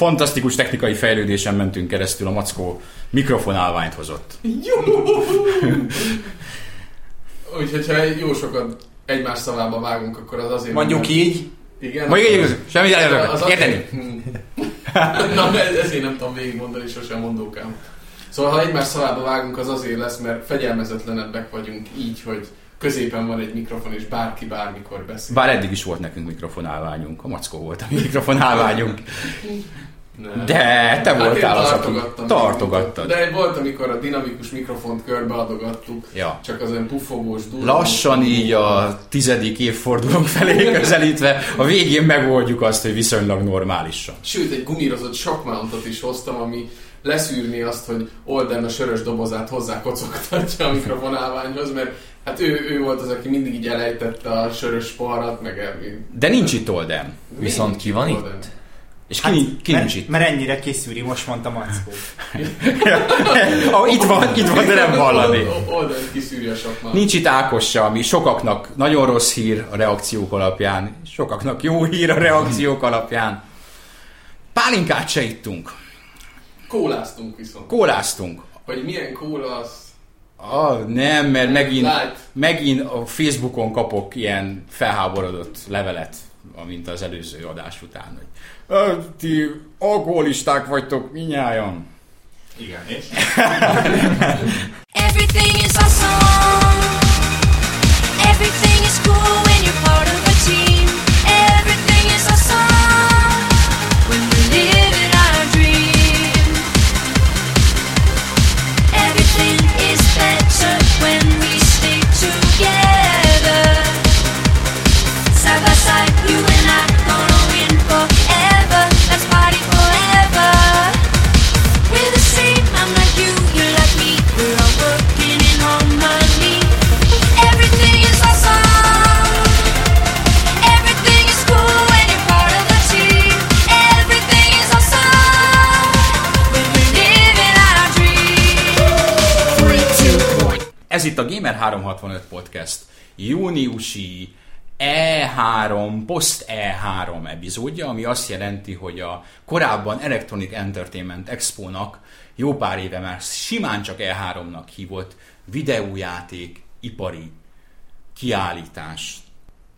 fantasztikus technikai fejlődésen mentünk keresztül, a Mackó mikrofonálványt hozott. Úgyhogy ha jó sokat egymás szavába vágunk, akkor az azért... Mondjuk nem- így. Igen. Mondjuk így, semmi azért- érteni. Na, ez- ezért nem tudom végigmondani, sosem mondókám. Szóval, ha egymás szavába vágunk, az azért lesz, mert fegyelmezetlenebbek vagyunk így, hogy középen van egy mikrofon, és bárki bármikor beszél. Bár eddig is volt nekünk mikrofonálványunk, a Mackó volt a mi mikrofonálványunk. Nem. De te Hát voltál az, aki tartogattad. De volt, amikor a dinamikus mikrofont körbeadogattuk, Ja. csak az olyan pufogós, durvós. Lassan így a tizedik évfordulónk felé közelítve, a végén megoldjuk azt, hogy viszonylag normálisan. Sőt, egy gumírozott shock mountot is hoztam, ami leszűrni azt, hogy Olden a sörös dobozát hozzá kocogtatja a mikrofonálványhoz, mert hát ő, ő volt az, aki mindig így elejtette a sörös poharat, meg elmi. De nincs itt Olden. Viszont ki van Olden. itt? És ki, nincs- ki nincs mert, itt? mert ennyire kiszűri, most mondta Mackó. oh, itt van, itt van, de nem hallani. Kiszűri a. Nincs itt Ákos se, ami sokaknak nagyon rossz hír a reakciók alapján, sokaknak jó hír a reakciók alapján. Pálinkát se ittunk, Kóláztunk viszont. kóláztunk. Hogy milyen kóla az... Ah, nem, mert megint, Light. megint a Facebookon kapok ilyen felháborodott levelet, mint az előző adás után, hogy "Ö, ti alkoholisták vagytok minnyájan. Igen, és? Everything is awesome. Everything is cool Gamer365 Podcast júniusi E3, post E3 epizódja, ami azt jelenti, hogy a korábban Electronic Entertainment Expo-nak jó pár éve már simán csak E3-nak hívott videójáték ipari kiállítás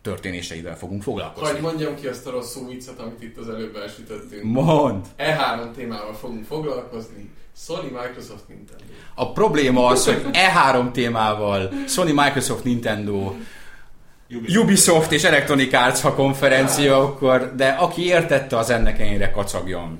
történéseivel fogunk foglalkozni. Hogy mondjam ki azt a rossz viccet, amit itt az előbb elsütöttünk. Mond! E3 témával fogunk foglalkozni, Sony, Microsoft, Nintendo. A probléma az, hogy E3 témával Sony, Microsoft, Nintendo, Ubisoft és Electronic Arts ha konferencia, akkor, de aki értette, az ennek ennyire kacagjon.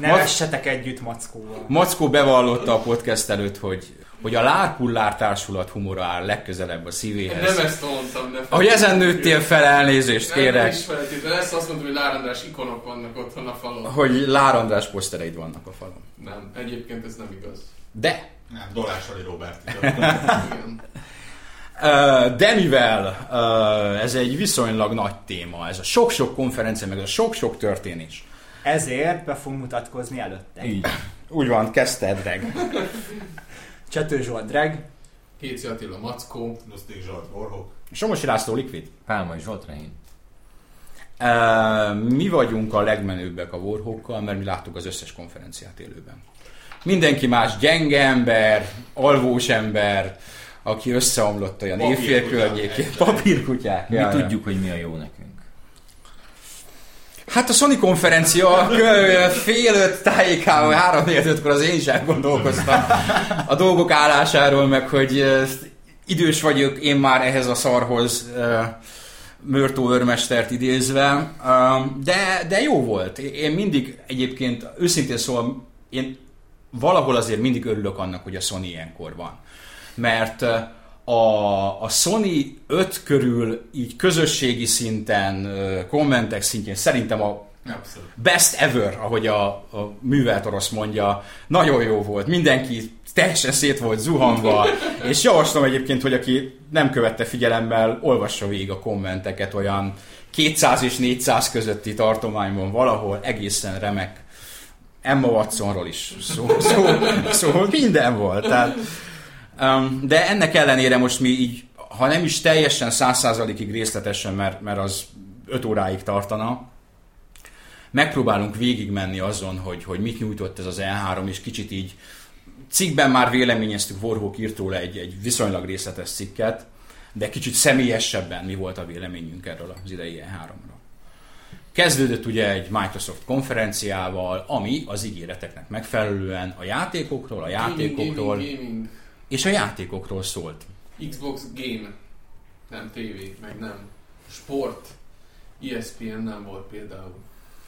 Ne Mac- együtt Mackóval. Mackó bevallotta a podcast előtt, hogy, hogy a Lárpullár társulat humora áll legközelebb a szívéhez. Nem ezt mondtam, ne Ahogy ezen nőttél fel, elnézést Nem, nem kérek, is feltétlenül. Ezt azt mondtam, hogy Lár András ikonok vannak otthon a falon. hogy Lár András posztereid vannak a falon. Nem, egyébként ez nem igaz. De, Nem, Dolássali Robert. De mivel ez egy viszonylag nagy téma, ez a sok-sok konferencia, meg a sok-sok történés. Ezért be fogunk mutatkozni előtte. Így. Úgy van, kezdted, Reg. Csető Zsolt Dreg, Kéci Attila Mackó. Lustig Zsolt Orhok. Somosi László Liquid. Pálmai Zsolt. Uh, mi vagyunk a legmenőbbek a Warhawkkal, mert mi láttuk az összes konferenciát élőben. Mindenki más gyenge ember, alvós ember, aki összeomlott olyan évfél Papírkutyák. környékén. Papírkutyák. Mi tudjuk, hogy mi a jó nekünk. Hát a Sony konferencia fél öt tájékával, három négy ötkor az én is elgondolkoztam a dolgok állásáról, meg hogy idős vagyok én már ehhez a szarhoz Mörtó őrmestert idézve, de, de jó volt. Én mindig egyébként, őszintén szóval, én valahol azért mindig örülök annak, hogy a Sony ilyenkor van. Mert a, a Sony 5 körül így közösségi szinten, kommentek szintjén szerintem a Abszolút. best ever, ahogy a, a művelt orosz mondja, nagyon jó volt. Mindenki teljesen szét volt zuhanva, és javaslom egyébként, hogy aki nem követte figyelemmel, olvassa végig a kommenteket, olyan 200 és 400 közötti tartományban valahol egészen remek. Emma Watsonról is szó, szó, szó minden volt. Tehát, um, de ennek ellenére most mi így, ha nem is teljesen 100%-ig részletesen, mert, mert az 5 óráig tartana, megpróbálunk végigmenni azon, hogy, hogy mit nyújtott ez az E3, és kicsit így cikkben már véleményeztük, Warhawk írt róla egy, egy viszonylag részletes cikket, de kicsit személyesebben mi volt a véleményünk erről az idei E3-ra. Kezdődött ugye egy Microsoft konferenciával, ami az ígéreteknek megfelelően a játékokról, a játékokról Gaming, gaming, és a játékokról szólt. Xbox Game. Nem TV, meg nem. Sport. ESPN nem volt például.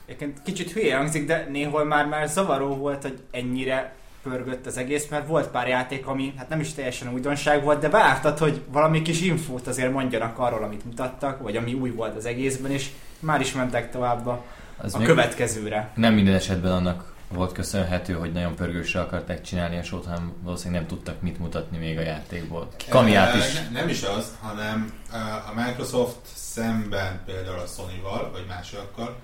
Egyébként kicsit hülye hangzik, de néhol már, már zavaró volt, hogy ennyire pörgött az egész, mert volt pár játék, ami hát nem is teljesen újdonság volt, de vártad, hogy valami kis infót azért mondjanak arról, amit mutattak, vagy ami új volt az egészben, és már is mentek tovább a, Az a következőre. nem minden esetben annak volt köszönhető, hogy nagyon pörgősre akarták csinálni a sót, hanem valószínűleg nem tudtak mit mutatni még a játékból. Kamiát is. Ne, nem is az, hanem a Microsoft szemben például a Sony-val, vagy másokkal,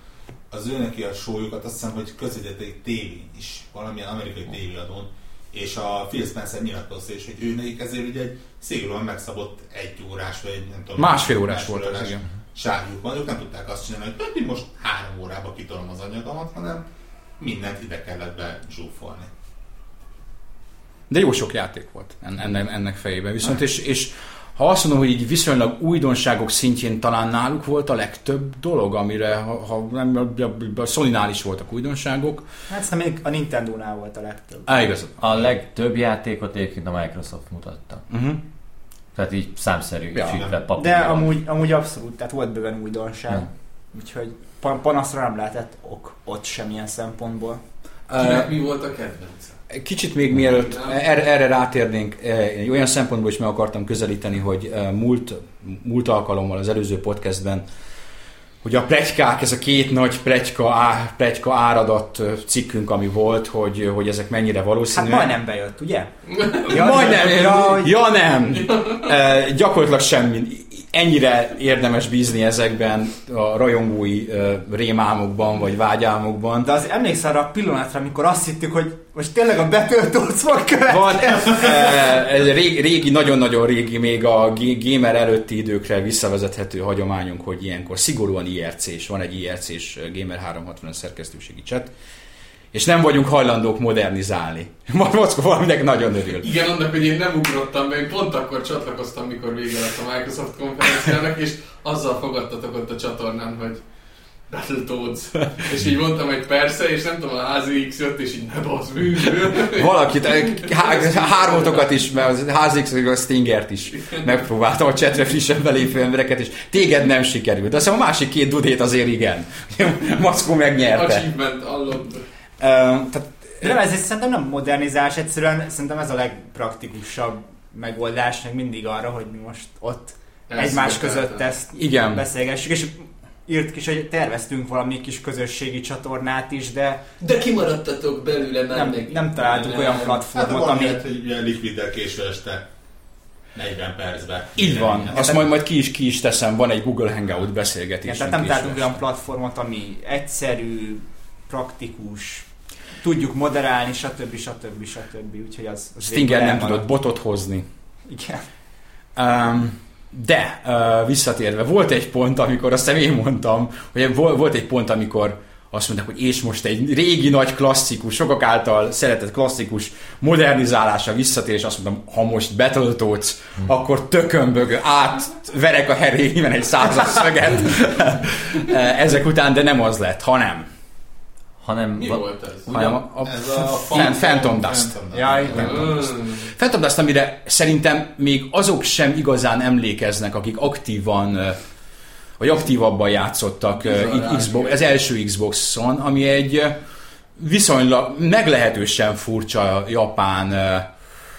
az ő neki a sójukat azt hiszem, hogy közvetítették tévén is, valamilyen amerikai tévéadón, és a Phil Spencer nyilatkozta is, hogy ő nekik ezért ugye egy szigorúan megszabott egy órás, vagy nem tudom. Másfél órás másfél volt az, igen. sávjuk van, ők nem tudták azt csinálni, hogy "Hát, most három órába kitolom az anyagamat, hanem mindent ide kellett be zsúfolni. De jó sok játék volt en- ennek, ennek fejében. Viszont, és, és ha azt mondom, hogy így viszonylag újdonságok szintjén talán náluk volt a legtöbb dolog, amire, ha, ha nem, a- a Sony-nál is voltak újdonságok. Hát szerintem még a Nintendo-nál volt a legtöbb. Á, igazad. A legtöbb játékot egyébként a Microsoft mutatta. Uh-huh. Tehát így számszerű Ja. ja. De amúgy, amúgy abszolút, tehát volt bőven újdonság. Ja. Úgyhogy panaszra nem lehetett ok ott semmilyen szempontból. Kinek mi volt a kedvence? Kicsit még mielőtt erre, erre rátérnénk, olyan szempontból is meg akartam közelíteni, hogy múlt, múlt alkalommal az előző podcastben, hogy a plegykák, ez a két nagy pletyka, á, pletyka áradat cikkünk, ami volt, hogy, hogy ezek mennyire Hát valószínűek. majdnem bejött, ugye? Ja, Majdnem, ja, hogy- ja nem. E, gyakorlatilag semmi. Ennyire érdemes bízni ezekben a rajongói rémálmokban, vagy vágyálmokban. De az emlékszel arra a pillanatra, amikor azt hittük, hogy most tényleg a betöltőc fog következni? Van, e, ez régi, régi, nagyon-nagyon régi, még a gamer előtti időkre visszavezethető hagyományunk, hogy ilyenkor szigorúan IRC-s, van egy IRC-s Gamer 360 szerkesztőségi chat, és nem vagyunk hajlandók modernizálni. Mockó valaminek nagyon örül. Igen, annak, hogy én nem ugrottam be, én pont akkor csatlakoztam, mikor vége lett a Microsoft konferenciának, és azzal fogadtatok ott a csatornán, hogy Battletoads. és így mondtam, hogy persze, és nem tudom, a házi X jött, és így ne basz Valakit, eh, há- hármatokat is, mert az HZX, a Stingert is megpróbáltam a chatre frissen belépő embereket, és téged nem sikerült. Azt hiszem a másik két dudét azért igen. Mackó megnyerte. Achievement, allott. Tehát De nem, ez szerintem nem modernizás, egyszerűen szerintem ez a legpraktikusabb megoldás, meg mindig arra, hogy mi most ott egymás között ezt igen. beszélgessük, és írt is, hogy terveztünk valami kis közösségi csatornát is, de De kimaradtatok belőle, nem, nem, neki. nem találtunk olyan Hát platformot, van ami... ilyet, hogy ilyen likviddel késő este 40 percben. Így van. Minden. Azt majd, majd ki, is, ki is teszem, van egy Google Hangout beszélgetésünk. Igen, tehát nem találtunk olyan platformot, ami egyszerű, praktikus, tudjuk moderálni, stb. stb. stb. Úgyhogy az, az Stinger nem tudott botot hozni. Igen. Um, de uh, visszatérve, volt egy pont, amikor azt hiszem én mondtam, hogy vol- volt egy pont, amikor azt mondták, hogy és most egy régi nagy klasszikus, sokak által szeretett klasszikus modernizálása visszatér, és azt mondtam, ha most Battletoads, hmm. akkor tökömbög, átverek a heréimen egy százas szöget ezek után, de nem az lett, hanem, Hanem Mi va- volt ez? hanem a, a, Ez a Phan- Phantom Dust. Phantom Dust. Jaj, Mm. Phantom Dust, amire szerintem még azok sem igazán emlékeznek, akik aktívan vagy aktívabban játszottak Xbox, az első Xbox-on, ami egy viszonylag meglehetősen furcsa japán,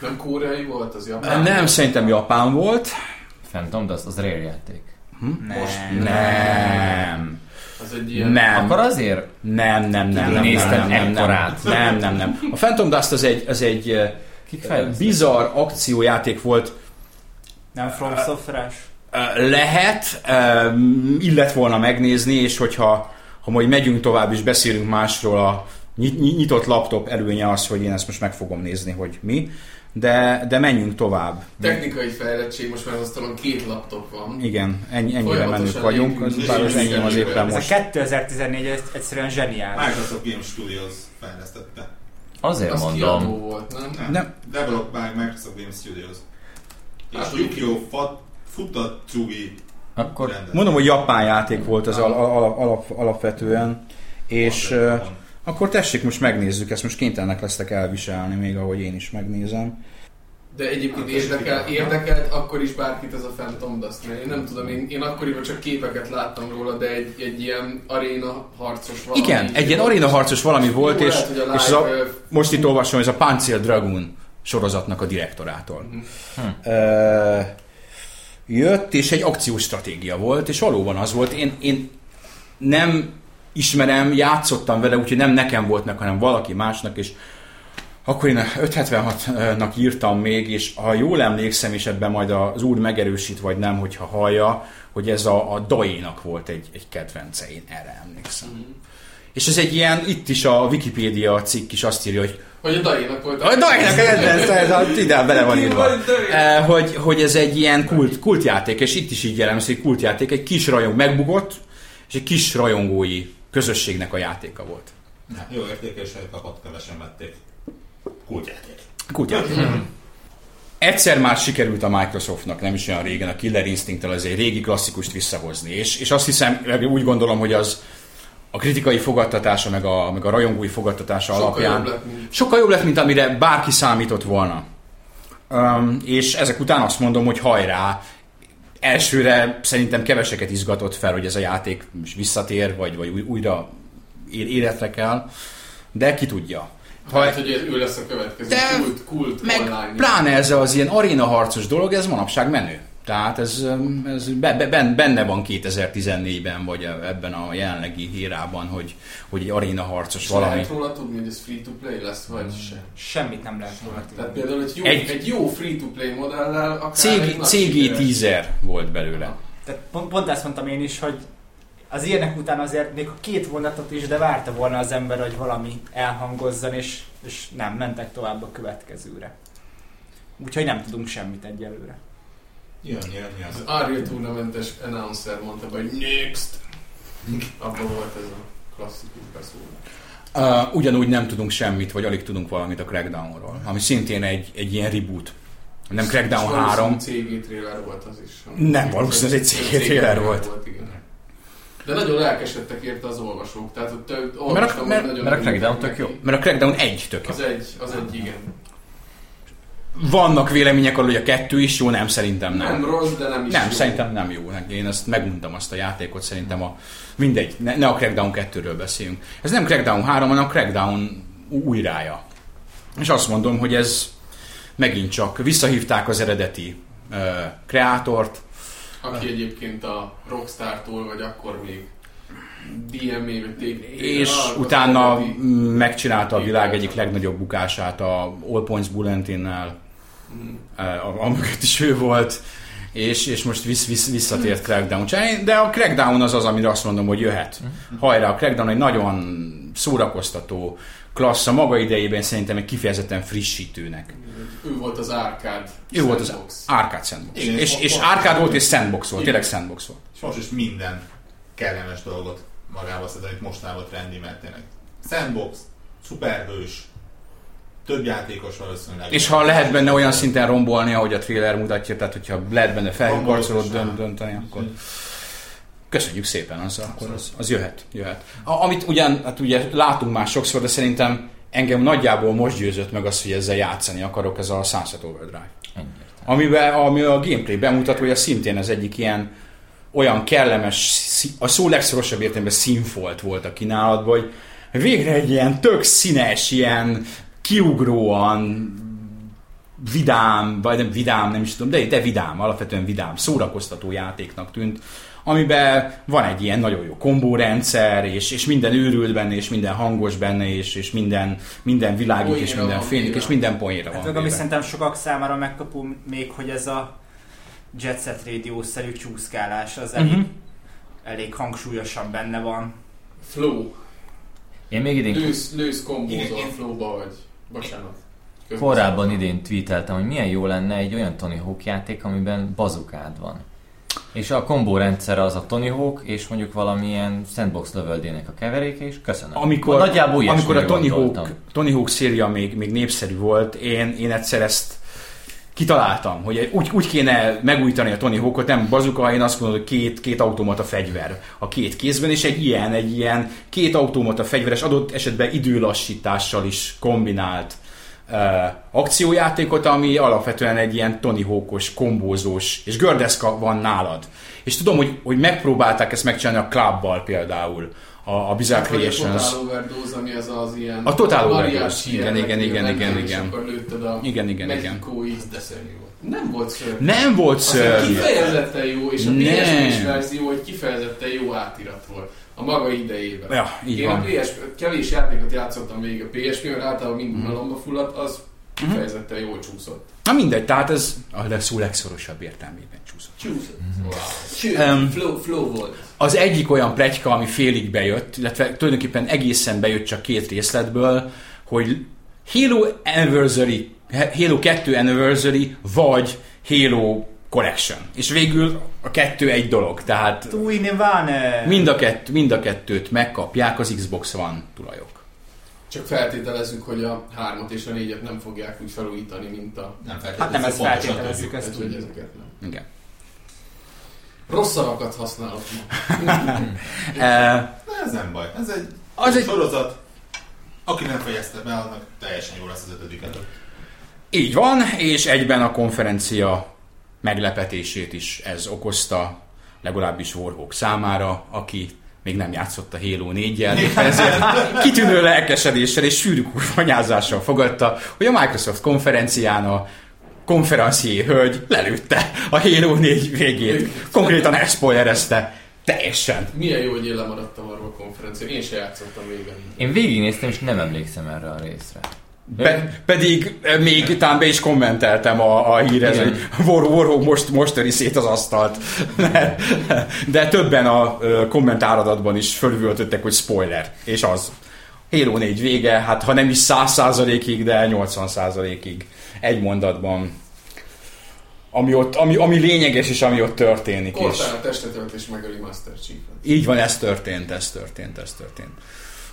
Nem koreai volt az japán? nem, szerintem japán volt, Phantom Dust, az Rare játék. Nem. nem, Az egy ilyen... nem, Akkor azért? Nem, nem, nem, nem, Néztem nem, nem, nem, nem, nem, nem. A Phantom Dust az egy, az egy bizarr akciójáték volt, Nem From Software-es? Lehet, illet volna megnézni, és hogyha ha majd megyünk tovább és beszélünk másról, a nyit- nyit- nyitott laptop előnye az, hogy én ezt most meg fogom nézni, hogy mi. De, de menjünk tovább. Technikai fejlettség, most már az asztalon két laptop van. Igen, ennyi, ennyire menők vagyunk, az, bár az és enyém az éppen Ez a most. 2014 ez egyszerűen zseniális. Microsoft Game Studios fejlesztette. Azért Az mondom. volt, nem? Nem. Nem. Developed by Microsoft Game Studios. És Hát, Yukio Fat- Futatsugi Akkor rendezte. Mondom, hogy japán játék volt az al- al- alap, alapvetően, és ö, akkor tessék, most megnézzük, ezt most kénytelenek lesztek elviselni, még ahogy én is megnézem. De egyébként Hát, érdekel, érdekelt akkor is bárkit ez a Phantom Dust, mert én nem tudom, én, én akkoriban csak képeket láttam róla, de egy, egy ilyen aréna harcos valami. Igen, egy ilyen aréna harcos valami volt, és, lehet, a és ez a, most itt olvasom, ez a Pancil Dragoon sorozatnak a direktorától. Mhm. Ö, jött, és egy akciós stratégia volt, és valóban az volt. Én, én nem ismerem, játszottam vele, úgyhogy nem nekem volt meg, hanem valaki másnak, és akkor én 576-nak írtam még, és ha jól emlékszem, és ebben majd az úr megerősít, vagy nem, hogyha hallja, hogy ez a, a Dai-nak volt egy, egy kedvence, én erre emlékszem. Mhm. És ez egy ilyen, itt is a Wikipédia cikk is azt írja, hogy Hogy a Dainak volt. a Dai-nak kedvence, ez a, ide bele van írva. Eh, hogy, hogy ez egy ilyen kult, kultjáték, és itt is így jellemző, hogy kultjáték, egy kis rajong megbugott, és egy kis rajongói közösségnek a játéka volt. Jó értékeseket kapott, kevesen vették. Kultjáték. Kultjáték. Egyszer már sikerült a Microsoftnak, nem is olyan régen, a Killer instinct az egy régi klasszikust visszahozni, és, és azt hiszem, úgy gondolom, hogy az a kritikai fogadtatása, meg a, meg a rajongói fogadtatása Sokkal alapján jobb lett, mint- sokkal jobb lett, mint amire bárki számított volna. Um, és ezek után azt mondom, hogy hajrá, elsőre szerintem keveseket izgatott fel, hogy ez a játék most visszatér, vagy, vagy új- újra életre kell, de ki tudja. Ha, Hát, hogy ő lesz a következő De- kult, kult meg online. pláne ez az ilyen aréna harcos dolog, ez manapság menő. Tehát ez, ez be, be, ben- benne van 2014-ben, vagy ebben a jelenlegi hírában, hogy, hogy egy aréna harcos És valami. lehet róla tudni, hogy ez free-to-play lesz, vagy sem. Semmit nem lehet volna Tehát tudni. például egy jó, Egy- egy, jó free-to-play modellel akár CG, CG teaser volt belőle. Tehát pont, pont ezt mondtam én is, hogy az ilyenek után azért még a két vonatot is, de várta volna az ember, hogy valami elhangozzon, és, és nem, mentek tovább a következőre. Úgyhogy nem tudunk semmit egyelőre. Jön, jön, jön. Az Unreal Tournamentes announcer mondta, be, hogy next! Abban volt ez a klasszikus beszólás. Uh, ugyanúgy nem tudunk semmit, vagy alig tudunk valamit a Crackdownról, ami szintén egy, egy ilyen reboot. Nem Crackdown 3, CG trailer volt az is. Nem, valószínűleg ez egy CG trailer volt. igen. De nagyon lelkesedtek érte az olvasók. Tehát ott ö, Mert a- olvastam, mert- mert a Crackdown tök jó. mert a Crackdown 1 tök jó. Az egy, az egy igen. Vannak vélemények arról, hogy a kettő is jó, nem, szerintem nem. Nem rossz, de nem is Nem, jó. szerintem nem jó. Én ezt meguntam azt a játékot, szerintem a... Mindegy, ne, ne a Crackdown 2-ről beszéljünk. Ez nem Crackdown 3, hanem a Crackdown újrája. És azt mondom, hogy ez megint csak visszahívták az eredeti uh, kreátort, Aki egyébként a Rockstar-tól, vagy akkor még DMA, vagy és utána megcsinálta a világ egyik legnagyobb bukását a All Points Bullentinnel, Mm. amögött is ő volt, és, és most visz, visz, visszatért Crackdown. De a Crackdown az az, amire azt mondom, hogy jöhet. Hajrá, a Crackdown egy nagyon szórakoztató, klassz, a maga idejében szerintem egy kifejezetten frissítőnek. Ő volt az Arcade Ő volt az. Arcade Sandbox. Igen, és, és és Arcade volt és Sandbox volt, Igen. tényleg Sandbox volt. És most is minden kellemes dolgot magába szed, amit mostanában trendi, mert tényleg sandbox, szuperhős, több játékos valószínűleg. És ha lehet benne olyan szinten rombolni, ahogy a trailer mutatja, tehát hogyha lehet benne felhőkarcolót Rombolatosan. dönt, dönteni, akkor köszönjük szépen, az, akkor az, az jöhet, jöhet. A, amit ugyan, hát ugye látunk már sokszor, de szerintem engem nagyjából most győzött meg az, hogy ezzel játszani akarok, ez a Sunset Overdrive. Amiben, ami a gameplay bemutatója szintén az egyik ilyen olyan kellemes, a szó legszorosabb értelemben színfolt volt a kínálatban, hogy végre egy ilyen tök színes, ilyen kiugróan vidám, vagy nem vidám, nem is tudom, de, de vidám, alapvetően vidám, szórakoztató játéknak tűnt, amiben van egy ilyen nagyon jó kombórendszer, és, és minden őrült benne, és minden hangos benne, és, és minden, minden világít, és minden véve. és minden poénra Hát van meg ami szerintem sokak számára megkapó még, hogy ez a Jet Set Radio-szerű csúszkálás az elég, Mhm. elég hangsúlyosan benne van. Flow. Én még idén Lősz, lősz kombózol a flowba, vagy... Bocsánat. Korábban idén tweeteltem, hogy milyen jó lenne egy olyan Tony Hawk játék, amiben bazukád van. És a kombó rendszer az a Tony Hawk, és mondjuk valamilyen sandbox lövöldének a keveréke, és köszönöm. amikor, Nagyjából amikor a Tony. Hawk, Tony Hawk széria még, még népszerű volt, én, én egyszer ezt kitaláltam, hogy úgy, úgy kéne megújítani a Tony Hawkot, nem bazuka, én azt mondom, hogy két, két automata fegyver a két kézben, és egy ilyen, egy ilyen két automata fegyveres adott esetben időlassítással is kombinált uh, akciójátékot, ami alapvetően egy ilyen Tony Hawkos, kombózós, és gördeszka van nálad. És tudom, hogy, hogy megpróbálták ezt megcsinálni a Clubbal például, a, a Bizarre Vagy a Creations. Total Overdose, ami az az ilyen... A Total Overdose, igen, igen, igen, igen, igen. akkor lőtted a Igen, igen, igen. mexikói... De szörnyű volt. Nem volt szörnyű. Nem volt szörnyű. kifejezetten jó, és a. PS-es verzió egy kifejezetten jó átirat volt. A maga idejében. Ja, így Én van. a PS, kevés játékot játszottam még a PSP, mert általában mind Mhm. unalomba fulladt, az kifejezetten jól csúszott. Na mindegy, tehát ez a szó legszorosabb értelmében csúszott. Csúszott. Wow. Em, Cső, flow, flow volt. Az egyik olyan plegyka, ami félig bejött, illetve tulajdonképpen egészen bejött csak két részletből, hogy Halo Anniversary, Halo 2 Anniversary, vagy Halo Collection. És végül a kettő egy dolog, tehát mind a, kett, mind a kettőt megkapják az Xbox One tulajok. Csak feltételezzük, hogy a 3-at és a 4-et nem fogják úgy felújítani, mint a... Nem feltétlenül. Hát nem ezt feltételezzük, tudjuk. ezt Hát, hogy tudjuk. ezeket nem. Igen. Rossz szavakat használok. Eh, De ez nem baj. Ez egy, Az egy- sorozat. Aki nem fejezte be, annak teljesen jó lesz az ötödik előtt. Így van, és egyben a konferencia meglepetését is ez okozta, legalábbis Warhawk számára, aki még nem játszott a Halo 4-jel, éppen ezért kitűnő lelkesedéssel és sűrű kurvanyázással fogadta, hogy a Microsoft konferencián a konferencié hölgy lelőtte a Halo 4 végét. Konkrétan elspoilerezte. Teljesen. Milyen jó, hogy én lemaradtam arról a konferencián. Én se játszottam végig. Én végignéztem, és nem emlékszem erre a részre. Pe- pedig eh, még talán be is kommenteltem a, a hírhez, Igen. hogy War, Warhawk most, most töri szét az asztalt. De többen a ö, kommentáradatban is fölvöltöttek, hogy spoiler. És az. Halo 4 vége, hát ha nem is 100%-ig, de 80%-ig. Egy mondatban. Ami, ott, ami, ami lényeges, és ami ott történik. És Kortán a testetölt és megöli Master Chief-et. így van, ez történt, ez történt, ez történt.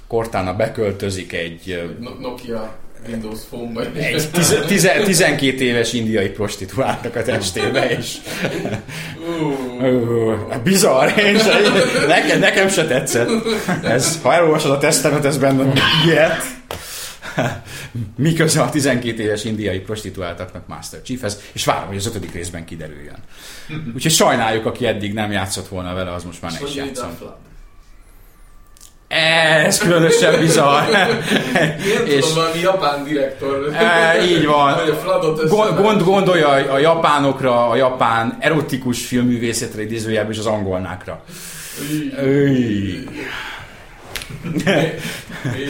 Cortana beköltözik egy No- Nokia Windows Phone-ba. egy tize, tize, 12 éves indiai prostituáltnak a testébe, és Ú, ö, bizarr, én se, nekem, nekem se tetszett. Ez, ha elolvasod a tesztemet, ez benne van, ilyet. Mi köze a 12 éves indiai prostituáltaknak Master Chiefhez, és várom, hogy az ötödik részben kiderüljön. Úgyhogy sajnáljuk, aki eddig nem játszott volna vele, az most már ne is játszom. Ez különösen bizarr. És- tudom, valami japán direktor. E, így van. Gond, gond, gondolja a japánokra, a japán erotikus filmművészetre idézőjelben és az angolnákra. Halo. Hé, hé,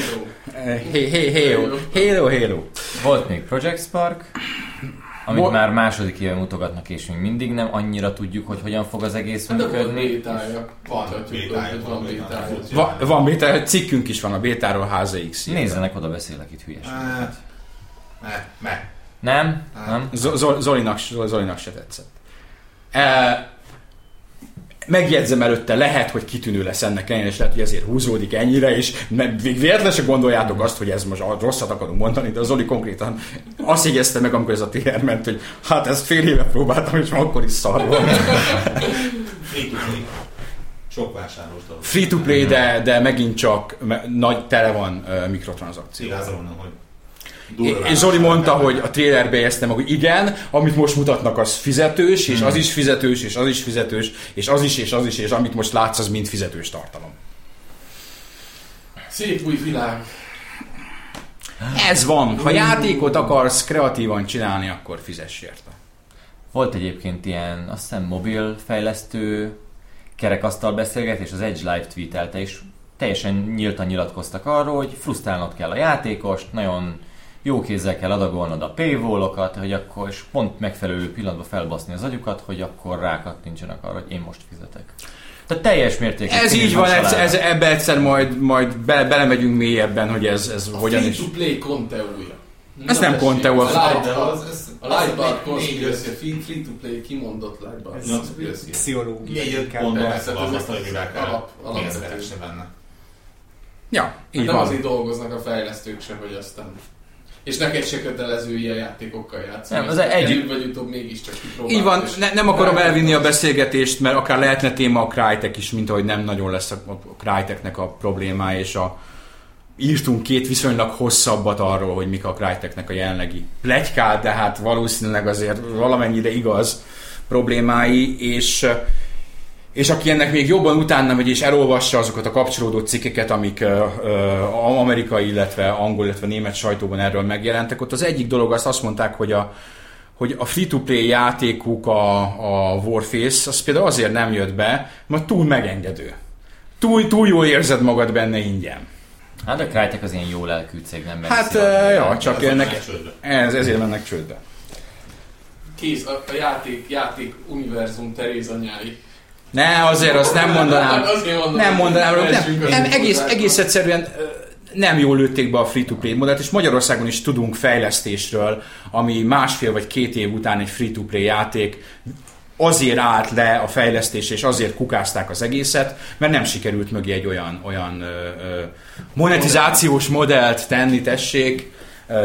Halo, Halo, Halo. Volt még Project Spark, amit Volt- már második éve mutogatnak, és még mindig nem annyira tudjuk, hogy hogyan fog az egész Hát működni. bétája. Van bétája, hogy van van bétája. bétája. Va, van béta, cikkünk is van a bétáról HZX. Nézzenek, oda beszélek itt hülyeség. Hát, me, me. Nem? Nem? Z- Zol- Zolinak, Zolinak se tetszett. E, megjegyzem előtte, lehet, hogy kitűnő lesz ennek ellenére, és lehet, hogy ezért húzódik ennyire, és véletlenül se gondoljátok azt, hogy ez most rosszat akarunk mondani, de a Zoli konkrétan azt jegyezte meg, amikor ez a trailer ment, hogy hát ezt fél éve próbáltam, és akkor is szar volt. Sok vásárlós dolog. Free to play, de, de megint csak nagy tele van uh, mikrotranszakció. Igazán mondom, hogy És Zoli mondta, hogy a trailerbe jegyezte meg, hogy igen, amit most mutatnak, az fizetős, és az is fizetős, és az is fizetős, és az is, és az is, és amit most látsz, az mind fizetős tartalom. Szép új világ. Ez van. Ha játékot akarsz kreatívan csinálni, akkor fizess érte. Volt egyébként ilyen, azt hiszem, mobil fejlesztő kerekasztal beszélgetés, az Edge Live tweetelte, és teljesen nyíltan nyilatkoztak arról, hogy frusztrálnod kell a játékost, nagyon jó kézzel kell adagolnod a paywallokat, hogy akkor, és pont megfelelő pillanatban felbaszni az agyukat, hogy akkor rákattintsanak arra, hogy én most fizetek. Tehát teljes mértékben. Ez így van, ez, ez, ebbe egyszer majd, majd be, belemegyünk mélyebben, hogy ez, ez A hogyan free is. to play Conte újra. Ez nem Conte A volt. Light De Bar- az- ez- a Light Bar az- Conspiracy, a free to play kimondott Light Bar megfogalmazta, ez kell alap- alapvető. Ja, Hát így nem van. azért dolgoznak a fejlesztők sem, hogy aztán... És neked se kötelező ilyen játékokkal játszani. Nem, az egy- Előbb vagy utóbb mégiscsak kipróbálod. Így van, ne, nem akarom elvinni a beszélgetést, mert akár lehetne téma a Crytek is, mint ahogy nem nagyon lesz a, a Cryteknek a problémája, és a, írtunk két viszonylag hosszabbat arról, hogy mik a Cryteknek a jelenlegi plegykát, de hát valószínűleg azért valamennyire igaz problémái, és és aki ennek még jobban utána megy és elolvassa azokat a kapcsolódó cikkeket, amik ö, ö, amerikai, illetve angol, illetve német sajtóban erről megjelentek, ott az egyik dolog azt azt mondták, hogy a, hogy a free-to-play játékuk, a, a Warface, az például azért nem jött be, mert túl megengedő. Túl, túl jól érzed magad benne ingyen. Hát a Crytek az ilyen jó lelkű cég, nem Hát, ö, ja, csak ennek, ez, ezért mennek csődbe. Kész, a, a játék, játék univerzum terézanyái. Ne, azért azt nem mondanám. Azért Nem mondanám, nem, nem egész, egész egyszerűen nem jól lőtték be a free-to-play modellt, és Magyarországon is tudunk fejlesztésről, ami másfél vagy két év után egy free-to-play játék azért állt le a fejlesztés, és azért kukázták az egészet, mert nem sikerült mögé egy olyan, olyan ö, ö, monetizációs modellt tenni, tessék,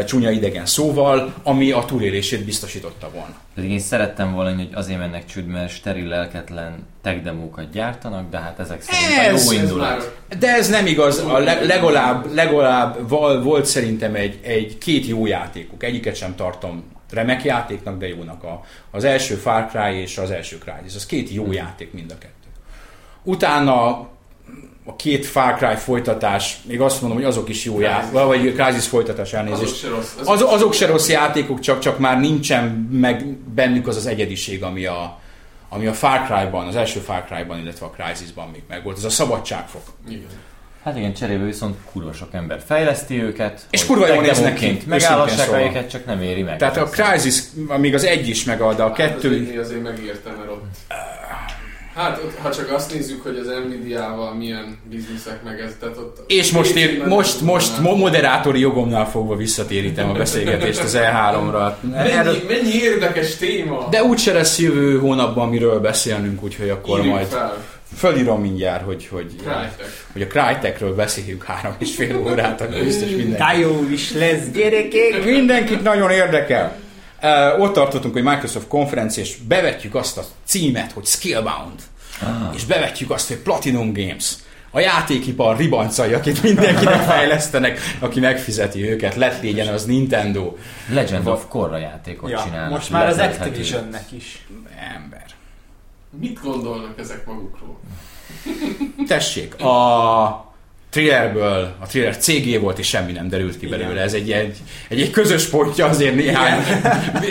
csúnya idegen szóval, ami a túlélését biztosította volna. Pedig én szerettem volna, hogy azért mennek csődbe, mert steril lelketlen tech gyártanak, de hát ezek szerint a Ez- jó Ez indulat. De ez nem igaz, a le, legalább, legalább val, volt szerintem egy, egy két jó játékuk. Egyiket sem tartom remek játéknak, de jónak. A, az első Far Cry és az első Crysis. Az két jó játék mind a kettő. Utána a két Far Cry folytatás, még azt mondom, hogy azok is jó játék, vagy Crysis folytatás azok elnézést. se rossz. Az, azok se rossz játékok, csak, csak már nincsen meg bennük az az egyediség, ami a, ami a Far Cry-ban, az első Far Cry-ban, illetve a Crysis-ban még megvolt. Ez a szabadságfok. Igen. Hát igen, cserébe viszont kurva sok ember fejleszti őket. És kurva jól néznek ki, Megállassák szóval. őket, csak nem éri meg. Tehát a Crysis, még az egy is, meg a, de a Hát kettő... az végén azért megértem, mert ott... Hát ott, ha csak azt nézzük, hogy az Nvidia-val milyen bizniszek meg ez, tehát ott... És most, ér, most, most mo- moderátori jogomnál fogva visszatérítem a beszélgetést az E3-ra. Mennyi, mennyi érdekes téma! De úgyse lesz jövő hónapban miről beszélnünk, úgyhogy akkor Írjuk majd fel. fölírom mindjárt, hogy, hogy, Crytek. hogy a Crytekről beszéljünk három és fél órát, akkor biztos mindenki. De jó is lesz, gyerekek! Mindenkit nagyon érdekel. Uh, ott tartottunk, hogy Microsoft konferencia, és bevetjük azt a címet, hogy Skillbound. Ah. És bevetjük azt, hogy Platinum Games. A játékipar ribancai, akit mindenkinek fejlesztenek, aki megfizeti őket, lett légyen az Nintendo. Legend of Korra játékot Ja, csinálnak. most már az. Activisionnek is. Ember. Mit gondolnak ezek magukról? Tessék, a trailerből, a trailer CG volt, és semmi nem derült ki Igen. belőle. Ez egy, egy, egy, egy közös pontja azért néhány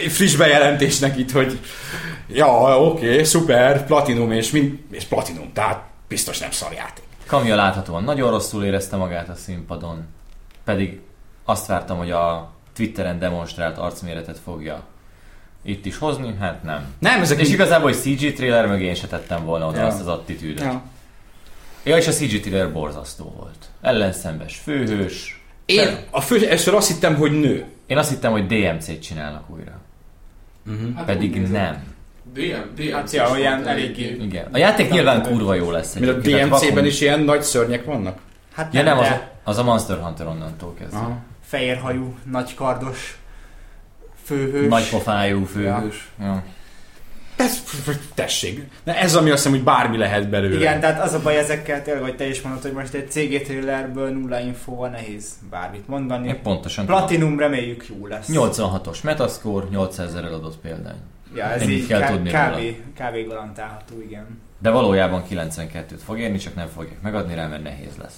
friss bejelentésnek itt, hogy ja, oké, okay, szuper, platinum és, mind, és platinum, tehát biztos nem szar játék. Kamia láthatóan nagyon rosszul érezte magát a színpadon, pedig azt vártam, hogy a Twitteren demonstrált arcméretet fogja itt is hozni, hát nem. Nem, ezek És mind- igazából, hogy CG trailer mögé én se tettem volna oda Ja. azt az attitűdöt. Ja. Ja. és a CG trailer borzasztó volt. Ellenszembes főhős. Én a fő, először azt hittem, hogy nő. Én azt hittem, hogy DMC-t csinálnak újra. Hát Pedig nem. DM, DM Hát olyan eléggé- Igen. A játék nyilván kurva jó lesz. Mert a DMC-ben is ilyen nagy szörnyek vannak. Hát Ja nem, az, de a, az a Monster Hunter onnantól kezdve. Aha. fehérhajú, nagykardos főhős. Nagy pofájú főhős. Ja. Ja. Ez, tessék. Na ez ami azt hiszem, hogy bármi lehet belőle. Igen, tehát az a baj ezekkel tényleg, hogy te is mondod, hogy most egy CG trailerből nulla infóval nehéz bármit mondani. Én pontosan Platinum reméljük jó lesz. 86-os Metascore, 800 ezer eladott példány. Ja, ez Ennyit így kell ká- tudni kb, róla. kb. garantálható, igen. De valójában 92-t fog érni, csak nem fogják megadni rá, mert nehéz lesz.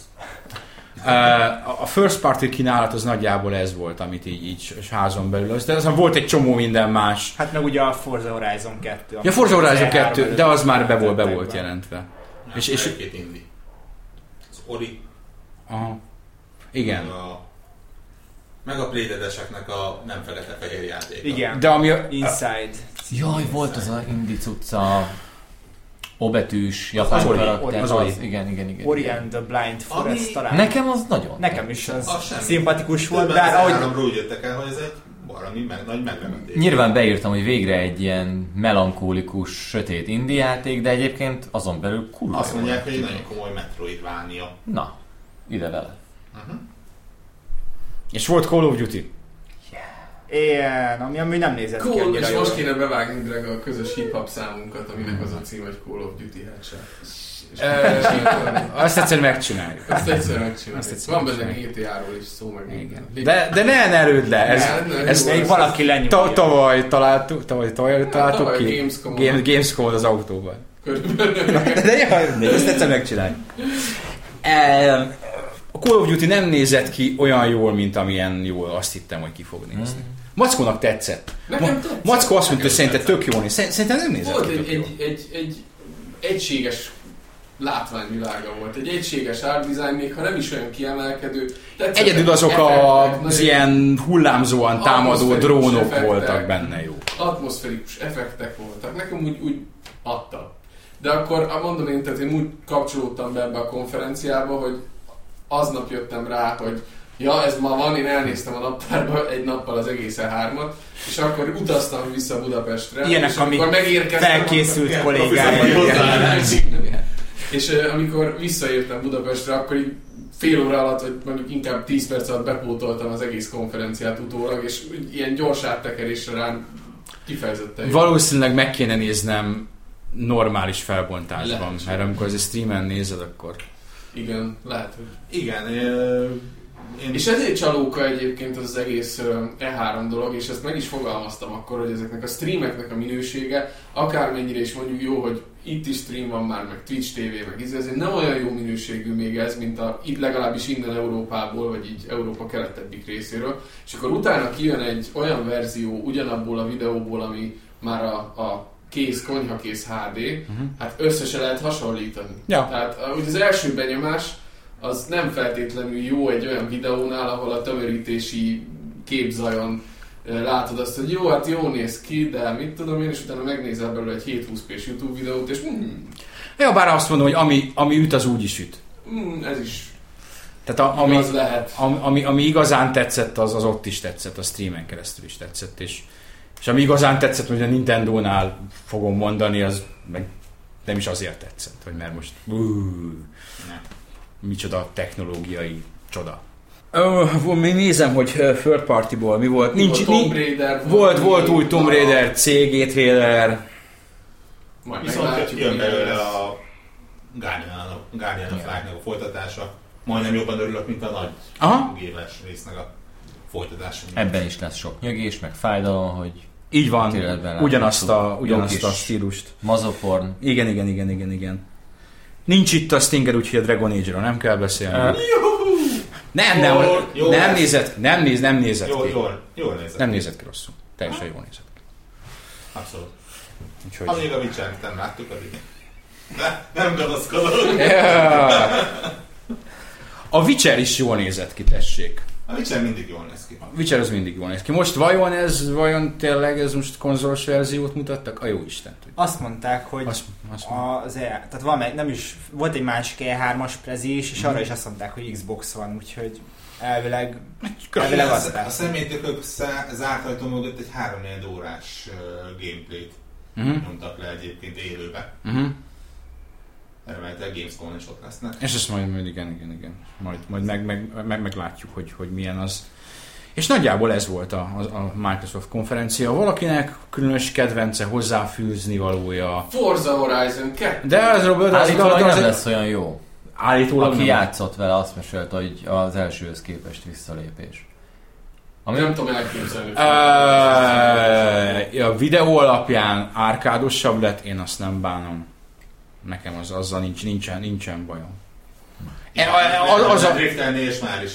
Uh, a first party kínálat az nagyjából ez volt, amit így, így házon belül. De aztán volt egy csomó minden más. Hát meg ugye a Forza Horizon 2. Ja, Forza Horizon az 2, E3 de az már be volt, be volt jelentve. És- És, és- két indi. Az Ori, Aha. Igen. meg a, meg a Playdedeseknek a nem fekete-fehér játék. Igen. De ami a, Inside. Jaj, volt az a indi cucca. Obetűs, japán az Ori, karakter. az Ori. igen, igen, igen. And the Blind Ami- Forest talán. Nekem az nagyon. Nekem is az, Az szimpatikus volt, de az ahogy úgy jöttek el, hogy ez egy valami meg, nagy meglepetés. Nyilván beírtam, hogy végre egy ilyen melankólikus, sötét indie játék, de egyébként azon belül kurva Azt mondják, hogy egy nagyon komoly Metroidvania. Na, ide vele. És volt Call of Duty. Ilyen, ami amúgy nem nézett ki Cool, annyira és jól. most kéne bevágni Greg a közös hip-hop számunkat, aminek az a cím, hogy Call of Duty Headshot. Azt egyszer megcsináljuk. Azt egyszer megcsináljuk. Azt Van benne. GTA-ról is szó, meg Igen. minden. De, de ne nerőd le, ez, Ne, ez Még valaki lenyúlja. ta, tavaly találtuk, tavaly, tavaly találtuk tavaly ki. Gamescom-on. Games, Gamescom az autóban. Körülbelül. De jaj, ezt egyszer megcsináljuk. A Call of Duty nem nézett ki olyan jól, mint amilyen jól azt hittem, hogy ki fog nézni. Mackónak tetszett. Nekem Ma- tetszett. Mackó azt mondta, hogy Nekem szerintem tök jó néz. Szerint- Szerintem nem nézett Volt egy, egy, egy, egy egységes látványvilága volt. Egy egységes art design, még ha nem is olyan kiemelkedő. Tetszett Egyedül azok effektek, az ilyen hullámzóan támadó drónok effektek. voltak benne jó. atmoszférikus effektek voltak. Nekem úgy, úgy adta. De akkor ah, mondom én, tehát én úgy kapcsolódtam be ebbe a konferenciába, hogy aznap jöttem rá, hogy ja, ez ma van, én elnéztem a naptárba egy nappal az egész hármat, és akkor utaztam vissza Budapestre. Ilyenek, és amikor amik megérkeztem, Felkészült kollégája. És uh, amikor visszaértem Budapestre, akkor így fél óra alatt, vagy mondjuk inkább 10 perc alatt bepótoltam az egész konferenciát utólag, és ilyen gyors áttekerésre rám kifejezetten. Valószínűleg meg kéne néznem normális felbontásban, Lehet. mert amikor az streamen nézed, akkor... Igen, lehet, hogy Igen, én És ezért csalóka egyébként az, az egész ö, E3 dolog, és ezt meg is fogalmaztam akkor, hogy ezeknek a streameknek a minősége, akármennyire is mondjuk jó, hogy itt is stream van már, meg Twitch TV, meg ez ezért nem olyan jó minőségű még ez, mint a, itt legalábbis innen Európából, vagy így Európa keletebbik részéről, és akkor utána kijön egy olyan verzió ugyanabból a videóból, ami már a, a kész, konyhakész HD, Uh-huh. hát össze lehet hasonlítani. Ja. Tehát ugye az első benyomás az nem feltétlenül jó egy olyan videónál, ahol a tömörítési képzajon uh, látod azt, hogy jó, hát jó néz ki, de mit tudom én, és utána megnézel belőle egy 720p-s YouTube videót, és mm, Ja, bár azt mondom, hogy ami, ami üt, az úgy is üt. mm, ez is Tehát a, ami, ami, az lehet. ami, ami, ami igazán tetszett, az, az ott is tetszett, a streamen keresztül is tetszett, és, és ami igazán tetszett, hogy a Nintendo-nál fogom mondani, az meg nem is azért tetszett, hogy mert most uh, micsoda technológiai csoda. Uh, még nézem, hogy third partyból mi volt. Nincs, Volt Tomb nincs, Raider, volt, volt új Tomb Raider CG trailer. Majd Viszont jön mi belőle a Guardian, Guardian of Light-nek a folytatása. Majdnem jobban örülök, mint a nagy Aha. éves résznek a folytatása. Ebben is lesz sok nyögés, meg fájdalom, hogy Így van, ugyanazt a, ugyanazt a stílust. mazoporn. Igen, igen, igen, igen, igen. Nincs itt a Stinger, úgyhogy a Dragon Age-ről nem kell beszélni. Nem, nem, Jól, jó nem lesz. nézett, nem néz, nem nézett Jól, ki. jól, jól nézett. Nem nézett ki rosszul. Teljesen jól nézett ki. Abszolút. Úgyhogy... Amíg a Witcher nem láttuk, addig. De nem gadaszkodok. Ja. A Witcher is jól nézett ki, tessék. A Witcher mindig jól néz ki. A Witcher az mindig jól néz ki. Most vajon ez, vajon tényleg ez most konzolos verziót mutattak? A jó Isten tudja. Azt mondták, hogy Azt, azt az E, tehát van egy, nem is, volt egy másik E3-as prezi is, és arra is azt mondták, hogy Xbox van, úgyhogy elvileg, elvileg az a, a személytőkök zárt ajtó mögött egy 3 órás uh, gameplayt Uh-huh. nyomtak le egyébként élőbe. Uh-huh. Remélhetőleg Gamescom is ott lesznek. És ezt majd, majd igen, igen, igen. Majd, majd meg, meg, meg, meglátjuk, hogy, hogy milyen az. És nagyjából ez volt a, a, Microsoft konferencia. Valakinek különös kedvence hozzáfűzni valója. Forza Horizon 2. De az Robert, az, az, nem lesz olyan jó. állítólag Aki nem. játszott vele, azt mesélte, hogy az elsőhöz képest visszalépés. Ami Nem tudom elképzelni. A videó alapján árkádosabb lett, én azt nem bánom. Nekem az, azzal nincs, nincsen, nincsen bajom. E, a- az, az a, és már is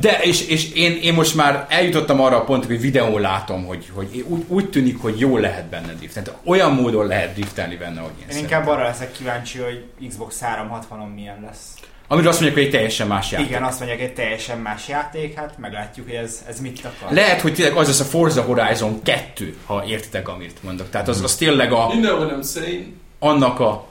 de, és, és én, én most már eljutottam arra a pontra, hogy videón látom, hogy, hogy úgy, úgy tűnik, hogy jól lehet benne driftelni. Tehát olyan módon lehet driftelni benne, hogy én, Én szeretem. inkább arra leszek kíváncsi, hogy Xbox 360-on milyen lesz. Amiről azt mondják, hogy egy teljesen más játék. Igen, azt mondják, egy teljesen más játék, hát meglátjuk, hogy ez, ez mit akar. Lehet, hogy tényleg az lesz a Forza Horizon 2, ha értitek, amit mondok. Tehát az, az tényleg a, You know what I'm saying? Annak a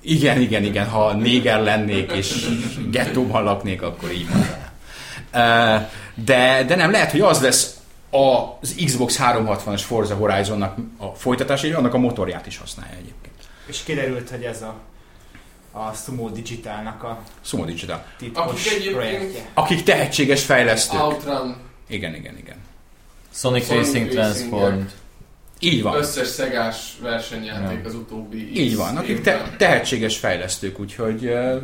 igen, igen, igen, ha néger lennék és gettóban laknék, akkor így mondanám. De, de nem, lehet, hogy az lesz az Xbox 360-as Forza Horizonnak a folytatása, és annak a motorját is használja egyébként. És kiderült, hogy ez a, a Sumo Digitalnak a Sumo Digital. titkos Akik projektje. Akik tehetséges fejlesztők. Outrun, Igen, igen, igen. Sonic, Sonic Racing Racing, Transformed. Így van. összes szegás versenyjáték Ja. az utóbbi Így van, akik te- tehetséges fejlesztők, úgyhogy uh,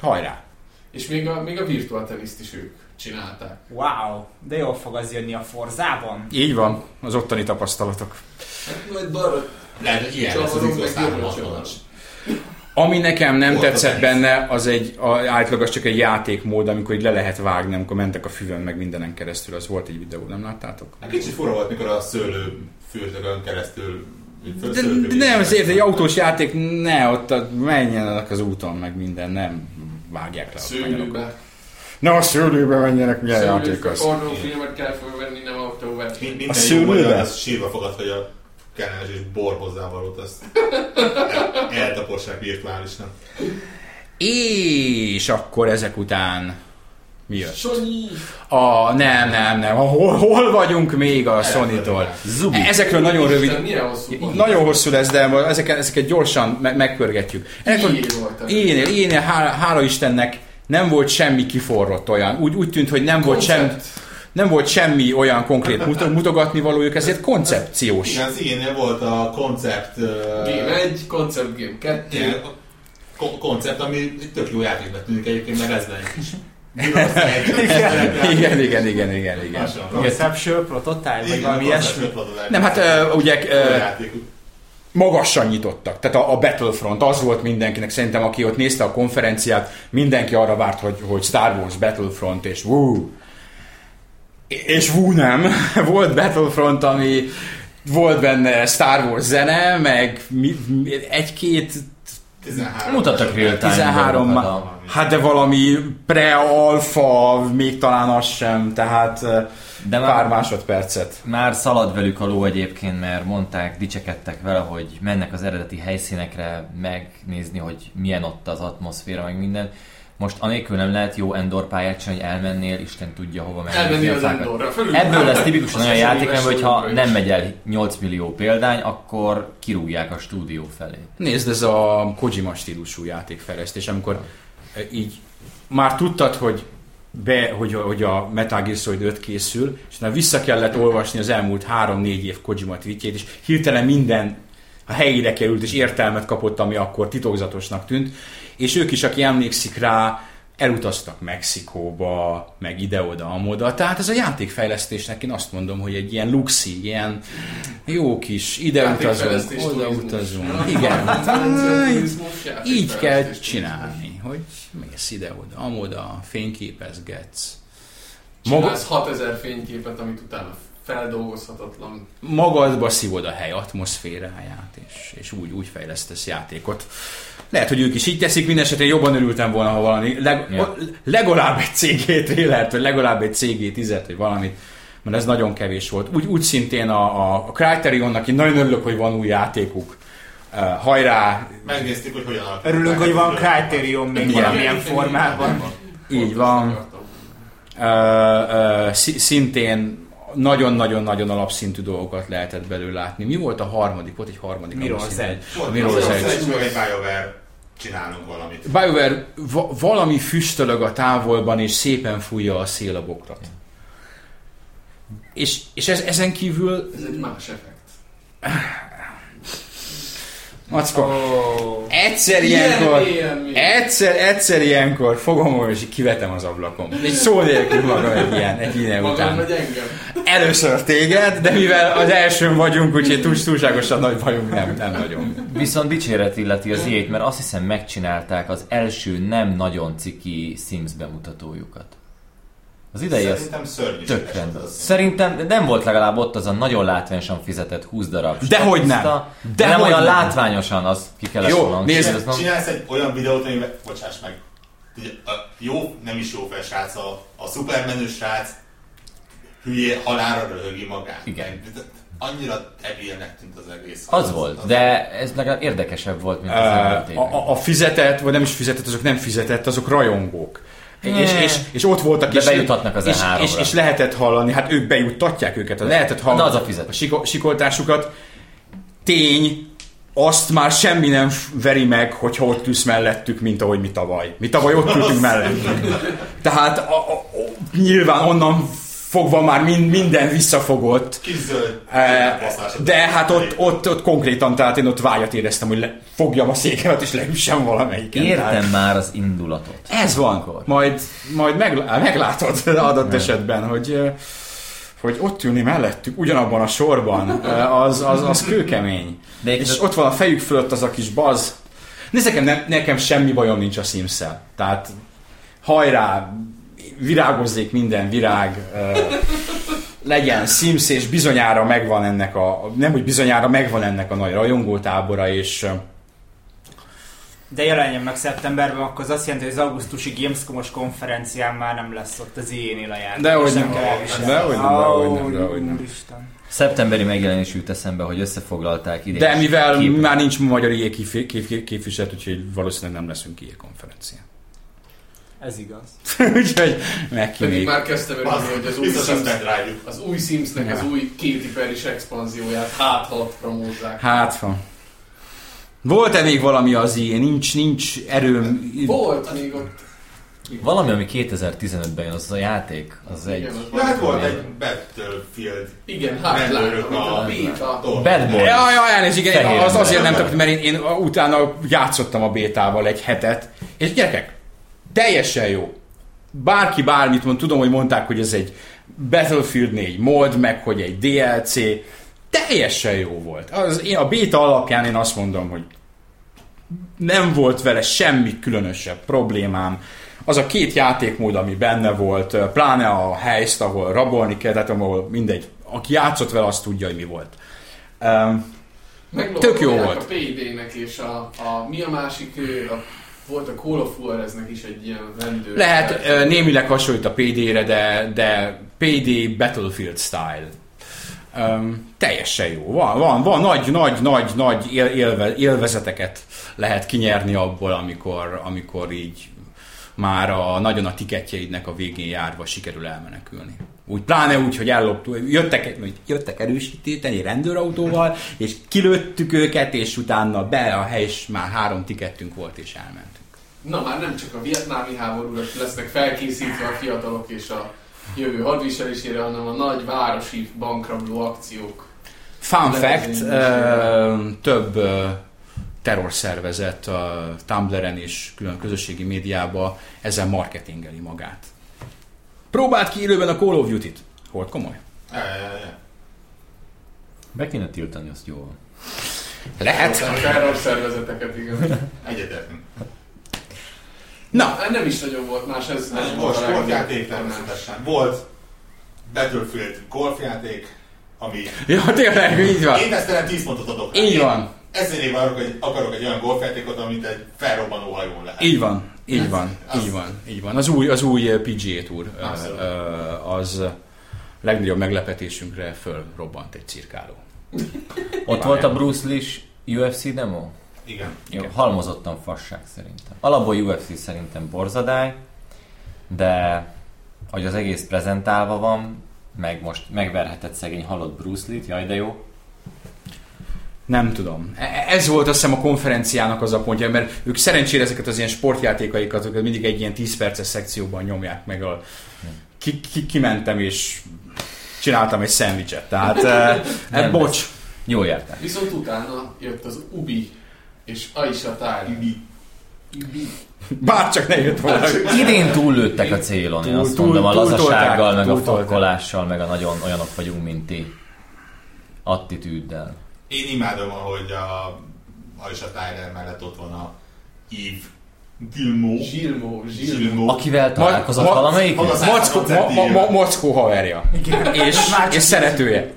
hajrá. És még a, még a Virtual Tennis-t is ők csinálták. Wow, de jól fog az jönni a Forzában. Így van, az ottani tapasztalatok. Hát majd balra Lehet, hogy ilyen lesz az 360-as. Ami nekem nem Volt tetszett benne, az egy, a, általában az csak egy játékmód, amikor így le lehet vágni, amikor mentek a füvön, meg mindenen keresztül, az volt egy videó, nem láttátok? Kicsit fura volt, mikor a szőlő fürdőkön keresztül De, de nem, ezért egy autós játék, ne, ott a, menjenek az úton, meg minden, nem vágják le szőlőbe. Ne a szőlőbe menjenek, milyen játék az. pornófilmet kell felvenni, nem autóverseny. Minden A szőlőbe? az sírva fogad, hogy a kellemes és bor hozzávalót, azt el- eltapossák virtuálisnak. És akkor ezek után mi jött? Sonyi! A, nem, nem, nem. Hol, hol vagyunk még a Sony-tól? Zubi. Ezekről nagyon rövid, nagyon hosszú lesz, de ezeket, ezeket gyorsan me- megpörgetjük. Volt? Énél, énél, hála, hála Istennek nem volt semmi kiforrott olyan. Úgy, úgy tűnt, hogy nem volt, sem, Koncept. nem volt semmi olyan konkrét mut- mutogatni valójuk, ezért koncepciós. Igen, az ilyennél volt a koncept... Uh, Game 1, Concept Game 2. ilyen, ko- koncept, ami tök jó játéknak tűnik egyébként, mert ez lenne is. Igen, Igen, igen, igen, igen. Conceptual Prototype, vagy valami ilyesmi. Nem, hát ugye magasan nyitottak. Tehát a, a Battlefront az volt mindenkinek, szerintem aki ott nézte a konferenciát, mindenki arra várt, hogy, hogy Star Wars Battlefront, és wú. És wú nem. Volt Battlefront, ami volt benne Star Wars zene, meg egy-két 13. Mutattak real-time 13 dolgokat ma- a- Hát de valami pre-alfa, még talán az sem, tehát De pár már, másodpercet. már szalad velük a ló egyébként, mert mondták, dicsekedtek vele, hogy mennek az eredeti helyszínekre megnézni, hogy milyen ott az atmoszféra, meg minden. Most anélkül nem lehet jó Endor pályát sem, hogy elmennél, Isten tudja hova menni. Elmenni az. Endorra. Ebből lesz tipikusan olyan játék, hogy ha versenyre nem megy el 8 millió példány, akkor kirúgják a stúdió felé. Nézd, ez a Kojima stílusú játékfejlesztés, amikor e, így már tudtad, hogy be, hogy, a- hogy a Metal Gear Solid 5 készül, és utána vissza kellett olvasni az elmúlt 3-4 év Kojima tweetjét, és hirtelen minden a helyére került, és értelmet kapott, ami akkor titokzatosnak tűnt, és ők is, aki emlékszik rá, elutaztak Mexikóba, meg ide-oda, amoda. Tehát ez a játékfejlesztésnek én azt mondom, hogy egy ilyen luxi, ilyen jó kis ide utazunk, Játékfejlesztés, oda turizmus. utazunk. Ja. Igen, így kell csinálni, hogy mész ide-oda, amoda, fényképezgetsz. Maga, Csinálsz 6000 fényképet, amit utána feldolgozhatatlan. magadba szívod a hely atmoszféráját, és, és úgy, úgy fejlesztesz játékot. Lehet, hogy ők is így teszik, mindesetre jobban örültem volna, ha valami, leg, Ja. legalább egy CG trailert, vagy legalább egy CG 10 vagy valamit, mert ez nagyon kevés volt. Úgy, úgy szintén a, a, a Criterionnak, én nagyon örülök, hogy van új játékuk. Uh, hajrá, Megnéztük, hogy hogyan alakul. Örülünk, hogy van Criterion még Igen. valamilyen formában. így van. Uh, uh, szi- szintén nagyon-nagyon-nagyon alapszintű dolgokat lehetett belőle látni. Mi volt a harmadik? Volt egy harmadik. Mirror's. Edge. Mirror's Edge. Meg egy BioWare csinálunk valamit. BioWare va- valami füstölög a távolban, és szépen fújja a szél a bokrat. És, és ez, ezen kívül, Ez egy más effekt. Mackó, Oh. egyszer ilyenkor, ilyen, ilyen. egyszer, egyszer ilyenkor fogom magam, és kivetem az ablakon. Egy szó nélkül magam egy ilyen, egy ilyen Magam után. vagy engem? Először téged, de mivel az elsőn vagyunk, úgyhogy túl, túlságosan nagy bajunk nem, nem nagyon. Viszont dicséret illeti az ilyét, mert azt hiszem megcsinálták az első nem nagyon ciki Sims bemutatójukat. Az idei az Szerintem szörnyű. tök rendben. Szerintem nem volt legalább ott az a nagyon látványosan fizetett 20 darab Dehogy nem. de Dehogy nem olyan nem. látványosan az ki kellett Jó, volna nézd, hangsúlyoznom. Csinálsz egy olyan videót, amiben, bocsáss meg, jó, nem is jó fel srác, a, a szupermenő srác hülyé halára röhögi magát. Igen. Meg- annyira debilnek tűnt az egész. Az volt, de ez legalább érdekesebb volt, mint az elmúlt a, a, a fizetett, vagy nem is fizetett, azok nem fizetett, azok rajongók. És, és, és ott voltak, De és, bejuthatnak az és, E3-ra. és, és, lehetett hallani, hát ők bejuttatják őket, lehetett hallani Na, az a fizet. a siko, sikoltásukat. Tény, azt már semmi nem veri meg, hogyha ott ülsz mellettük, mint ahogy mi tavaly. Mi tavaly ott ültünk mellettük. Tehát a, a, a, nyilván onnan fogva már mind, minden visszafogott. Kis zöld. Eh. De hát ott, ott, ott konkrétan, tehát én ott vágyat éreztem, hogy le, fogjam a székemet és leüssem valamelyiken. Tehát Értem már az indulatot. Ez van. Akkor. Majd, majd meglá, meglátod adott esetben, hogy, eh, hogy ott ülni mellettük, ugyanabban a sorban, eh, az, az, az kőkemény. De És és ott van a fejük fölött az a kis baz. Nézd, nekem, nem, nekem semmi bajom nincs a sims Tehát hajrá, virágozzék minden virág, legyen Sims, és bizonyára megvan ennek a, nem úgy bizonyára megvan ennek a nagy rajongótábora, és De jelenjen meg szeptemberben, akkor az azt jelenti, hogy az augusztusi Gamescom-os konferencián már nem lesz ott az ilyenél a játék. Dehogy nem, dehogy nem, dehogy nem, dehogy nem. Úristen. szeptemberi megjelenés jut eszembe, hogy összefoglalták ide. de mivel már nincs magyar IE kép, kép, képviselet, úgyhogy valószínűleg nem leszünk IE konferencián. Ez igaz. úgyhogy meg ki Pedig még. már kezdtem örülni, hogy az új, Sims, az új Simsnek az új Katy Perry-s expanzióját hát ha promózzák. Hát van. Volt-e még valami az ilyen? Nincs, nincs erőm. Volt még ott. Valami, ami 2015-ben jön, az a játék, az egy... Igen, az Ja, hát volt egy Battlefield. Igen, hát látom, a- a beta. Bad Boys. Ja, ja, elnézést, igen, Fehér az azért nem tudtam, mert én, én utána játszottam a bétával egy hetet, és gyerekek, teljesen jó. Bárki bármit mond, tudom, hogy mondták, hogy ez egy Battlefield 4 mod, meg hogy egy DLC, teljesen jó volt. Az, én a béta alapján én azt mondom, hogy nem volt vele semmi különösebb problémám. Az a két játékmód, ami benne volt, pláne a helyzt, ahol rabolni kell, tehát ahol mindegy, aki játszott vele, azt tudja, hogy mi volt. Um, Tök jó volt. A PD-nek és a, a, mi a másik, a, volt a Call of Juareznek is egy ilyen rendőr. lehet, ö, némileg hasonlít a PD-re, de, de PD Battlefield style. Um, teljesen jó. Van, van, van nagy, nagy, nagy, nagy él, élve, élvezeteket lehet kinyerni abból, amikor, amikor így már a, nagyon a tiketjeidnek a végén járva sikerül elmenekülni. Úgy, pláne úgy, hogy elloptuk, jöttek, jöttek erősíteni rendőrautóval, és kilőttük őket, és utána be a hely, és már három tikettünk volt, és elmentünk. Na már nem csak a vietnámi háborúra lesznek felkészítve a fiatalok és a jövő hadviselésére, hanem a nagy városi bankrabló akciók. Fun fact, ö, több ö, terrorszervezet a Tumblr-en és külön közösségi médiában ezen marketingeli magát. Próbált ki élőben a Call of Duty-t. Volt komoly? Ja, ja, ja. Be kéne tiltani, azt jól. Lehet. A terrorszervezeteket, igen. Egyetértünk. Na, Hát Nem is nagyon volt más, ez nem most volt legjobb. természetesen. Volt Battlefield golfjáték, ami... ja, tényleg, így van. Én ezt nem 10 pontot adok. Így van. Ezért én akarok egy, akarok egy olyan golfjátékot, amit egy felrobbanó hajón lehet. Így van, így van, Az- így van, így van. Az új, az új ö, PGA Tour ö, Abszolút. ö, az legnagyobb meglepetésünkre fölrobbant egy cirkáló. Ott volt a Bruce Lee-s UFC demo? Igen. Jó, Igen. halmozottan fasság szerintem. Alapból UFC szerintem borzadály, de hogy az egész prezentálva van, meg most megverhetett szegény halott Bruce Lee-t, jaj de jó. Nem tudom. E- Ez volt azt hiszem a konferenciának az a pontja, mert ők szerencsére ezeket az ilyen sportjátékaikat őket mindig egy ilyen 10 perces szekcióban nyomják meg. A... Ki, ki, kimentem és csináltam egy szendvicset. Tehát, e, e, Nem bocs. Jól jártál. Viszont utána jött az Ubi és Aisha Tyler. Ubi. Ubi. Bárcsak ne jött volna. Idén túllőttek a célon, én Túl- azt túl- mondom, a lazasággal, meg a túltolták. fakkolással, meg a nagyon olyanok vagyunk, mint ti. Attitűddel. Én imádom, ahogy a Aisha Tyler mellett ott van a Eve Gilmore. Zsilmó, Zsilmó. Gilmore. Akivel találkozott ma- valamelyik? Mackó, ma, ma, ma, Mackó haverja. És, és szeretője.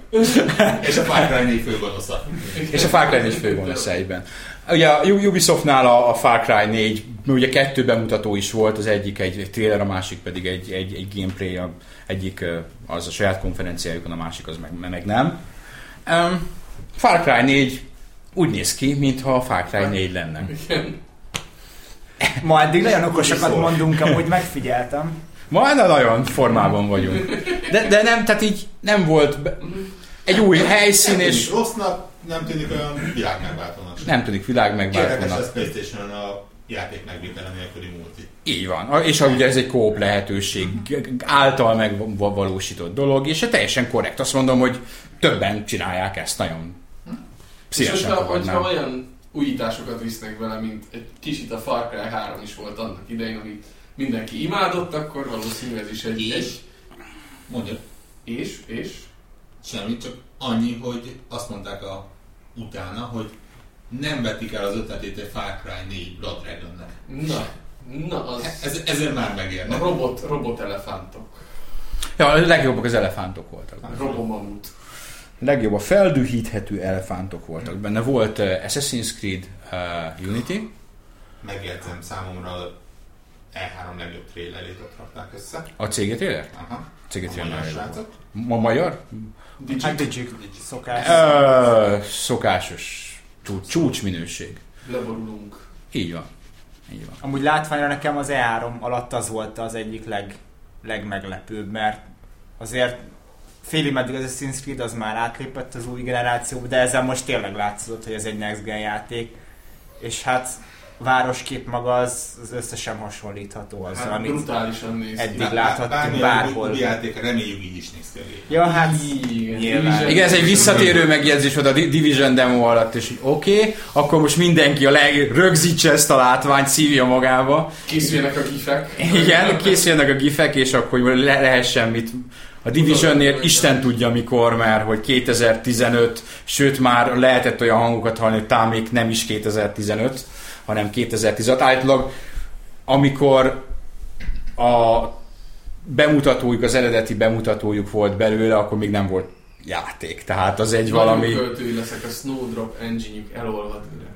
És a Far Cry 4 főgonosza. És a Far Cry 4 főgonosz egyben. Ugye a Ubisoftnál a, a Far Cry 4, ugye kettő bemutató is volt, az egyik egy, egy trailer, a másik pedig egy, egy, egy gameplay, a egyik az a saját konferenciájukon, a másik az meg, meg nem. Um, Far Cry 4 úgy néz ki, mintha a Far Cry 4 lenne. Igen. Ma eddig nagyon okosakat mondunk, amúgy megfigyeltem. Ma na nagyon formában vagyunk. De, de nem, tehát így nem volt be, egy új helyszín, És és rossznak nem tűnik olyan világmegváltónak sem. nem tudik világ Érdekes megváltónak. lesz Playstation a játék megvétele nélküli multi. Így van. És ugye ez egy kóp lehetőség által megvalósított dolog, és teljesen korrekt. Azt mondom, hogy többen csinálják ezt nagyon És szívesen hogyha, hogyha fogadnám. olyan újításokat visznek vele, mint egy kicsit a Far Cry 3 is volt annak idején, amit mindenki imádott, akkor valószínűleg ez is egy... És? egy Mondja. és, és? Semmi, csak annyi, hogy azt mondták a utána, hogy nem vetik el az ötletét egy Far Cry 4 Blood Dragonnek. Na, na az... Ez, ezért már megérne. A robot, robot elefántok. Ja, a legjobbak az elefántok voltak. Robomamut. legjobb a feldühíthető elefántok voltak benne. Volt uh, Assassin's Creed uh, Unity, Megjegyzem számomra a E3 legjobb trailerét ott rakták össze. a CG trailer? Aha. CG A trailer. magyar srácok. Ma magyar? Hát Digik szokás. Uh, szokásos csúcs, csúcs minőség. Leborulunk. Így van. Így van. Amúgy látványra nekem az E3 alatt az volt az egyik leg, legmeglepőbb, mert azért félig meddig az Assassin's Creed az már átlépett az új generációba, de ezzel most tényleg látszott, hogy ez egy next gen játék. És hát városkép maga az, az összesen hasonlítható azzal, Hát amit brutálisan néz ki. eddig Bár- láthattunk bárhol. új játék, reméljük így is néz ki a. Ja, hát Igen, nyilván. Igen, ez egy visszatérő megjegyzés volt a Di- Division demo alatt, és oké, okay, akkor most mindenki a leg rögzítse ezt a látványt, szívja magába. Készüljenek a gifek. Igen, készüljenek a gifek, és akkor le- lehessen mit a Divisionnél Isten tudja mikor, mert hogy 2015, sőt már lehetett olyan hangokat hallani, hogy talán még nem is 2015, hanem 2016. Állítólag, amikor a bemutatójuk, az eredeti bemutatójuk volt belőle, akkor még nem volt játék. Tehát az egy valami... Nagyon költői leszek, a Snowdrop engine-jük elolvad mire.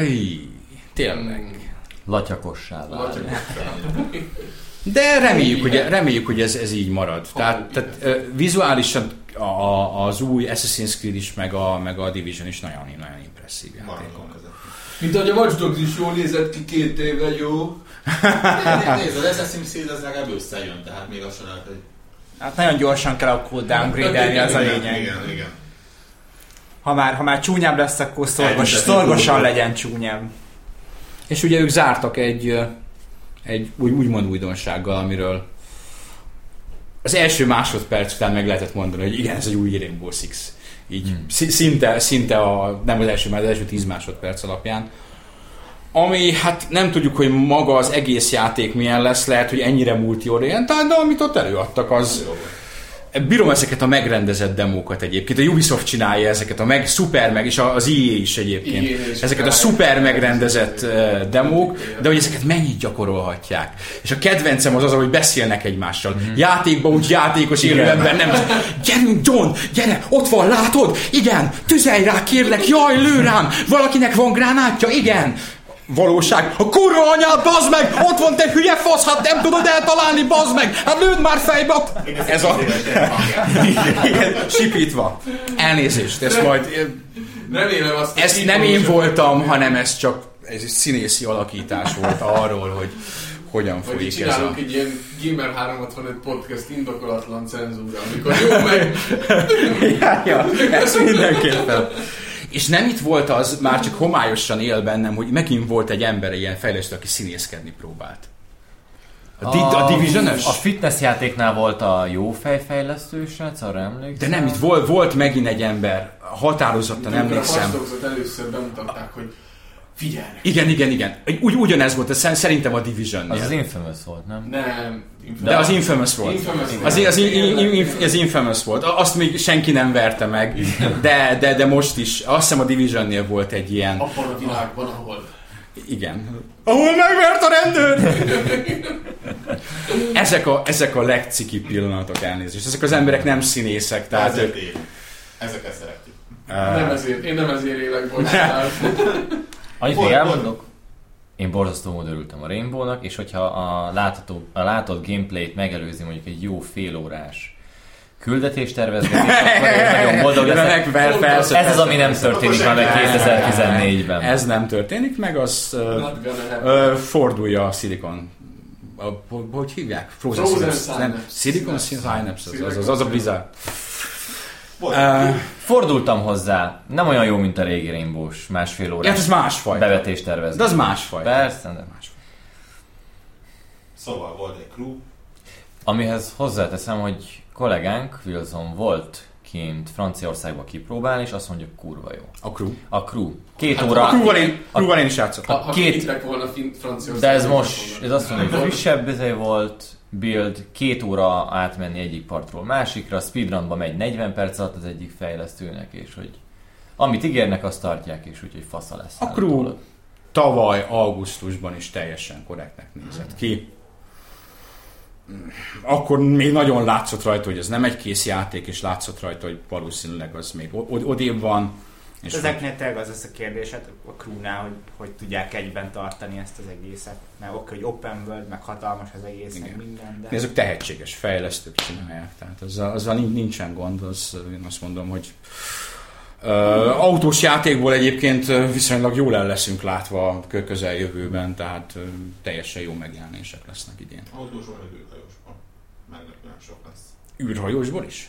Öy, tényleg. Latyakossá válik. De reméljük, hogy, reméljük, hogy ez, ez így marad. Tehát, tehát vizuálisan a, az új Assassin's Creed is, meg a, meg a Division is nagyon, nagyon impresszív játékok. Mint ahogy a Watch Dogs is jól nézett ki két éve, jó? Nézd, az Assassin's Creed az legalább összejön, tehát még azt lehet, hogy... Hát nagyon gyorsan kell a code downgrade az a lényeg. Igen, igen. Ha már, ha már csúnyább lesz, akkor szorgos, szorgosan legyen csúnyább. És ugye ők zártak egy, egy úgy, úgymond újdonsággal, amiről az első másodperc után meg lehetett mondani, hogy igen, ez egy új Rainbow Six. Így Hmm. szinte, szinte a, nem az első, már az első 10 másodperc alapján. Ami, hát nem tudjuk, hogy maga az egész játék milyen lesz, lehet, hogy ennyire multiorientált, de amit ott előadtak, az... Jó. Bírom ezeket a megrendezett demókat egyébként. A Ubisoft csinálja ezeket a meg, szuper meg, és az EA is egyébként. EA is ezeket a szuper megrendezett uh, demók, de hogy ezeket mennyit gyakorolhatják. És a kedvencem az az, hogy beszélnek egymással. Mm. Játékban úgy játékos élő ember nem. Gyerünk, John, gyere, ott van, látod? Igen, tüzelj rá, kérlek, jaj, lő rám! Valakinek van gránátja? Igen! Valóság. A kurva anyád, bazd meg! Ott van te hülye fasz, hát nem tudod eltalálni, bazd meg! Hát lőd már fejbe! ott- Ez a... Igen, sipítva. Elnézést, ezt majd... Remélem azt... Ezt nem én voltam, hanem ez csak ez egy színészi alakítás volt arról, hogy hogyan Vagy folyik ez a... egy ilyen Gamer 365 podcast indokolatlan cenzúra, amikor jó meg... ja, ja, ez mindenképpen. És nem itt volt az, már csak homályosan él bennem, hogy megint volt egy ember, ilyen fejlesztő, aki színészkedni próbált. A, di- a division A fitness játéknál volt a jó fejfejlesztő srác, arra emlékszem. De nem, itt volt, volt megint egy ember, határozottan Amikor a emlékszem. Dogs-ot először bemutatták, hogy figyelnek. Igen, igen, igen. Úgy, ugyanez volt, szerintem a division Az az Infamous volt, nem? Nem. De az Infamous volt. Infamous Az, az, az, az Infamous volt. Azt még senki nem verte meg, de, de, de most is. Azt hiszem a Divisionnél volt egy ilyen... Abban a világban, ahol Igen. Ahol megvert a rendőr! ezek, a, ezek a legciki pillanatok elnézést. Ezek az emberek nem színészek, tehát Ezért ők... Ezeket szeretjük. nem ezért, én nem ezért élek, bocsánat. Annyit még elmondok, én borzasztó módon örültem a Rainbow-nak, és hogyha a, látható, a látott gameplayt megelőzi mondjuk egy jó félórás küldetést nagyon boldog leszek. Meg, per- persze, Ez az, ami nem történik már meg 2014-ben. Ez nem történik, meg az uh, uh, fordulja a Silicon a, hogy, hívják? Frozen, Frozen Synapse. Nem. Silicon Synapse, az, az, az, az a Blizzard. Uh, Fordultam hozzá, nem olyan jó, mint a régi Rainbow-s másfél órás hát ez másfajta. bevetést tervezni. De az másfajta. Persze, de Másfajta. Szóval volt egy crew, Amihez hozzáteszem, hogy kollégánk Wilson volt kint Franciaországba kipróbálni, és azt mondja, kurva jó. A crew. A crew. Két Hát óra, A crewval én, crewval én is játszottam. Ha, ha két- két... volna fin- Franciaország. de ez most, ez azt mondja, hogy frissebb izé volt, build, két óra átmenni egyik partról másikra, speedrunba megy 40 perc alatt az egyik fejlesztőnek, és hogy amit ígérnek, azt tartják, és úgyhogy fasza lesz. A crew tavaly augusztusban is teljesen korrektnek nézett ki. Akkor még nagyon látszott rajta, hogy ez nem egy kész játék, és látszott rajta, hogy valószínűleg az még od- odébb van. És ezeknél tényleg az lesz a kérdés, hát a crewnál, hogy, hogy tudják egyben tartani ezt az egészet. Mert oké, hogy open world, meg hatalmas az egész, meg minden, de... Ezek tehetséges fejlesztők csinálják, tehát azzal, azzal nin- nincsen gond, az, én azt mondom, hogy uh, autós játékból egyébként viszonylag jól el leszünk látva a kö- közeljövőben, tehát uh, teljesen jó megjelenések lesznek idén. autósban, meg űrhajósban. Meglepően sok lesz. űrhajósból is?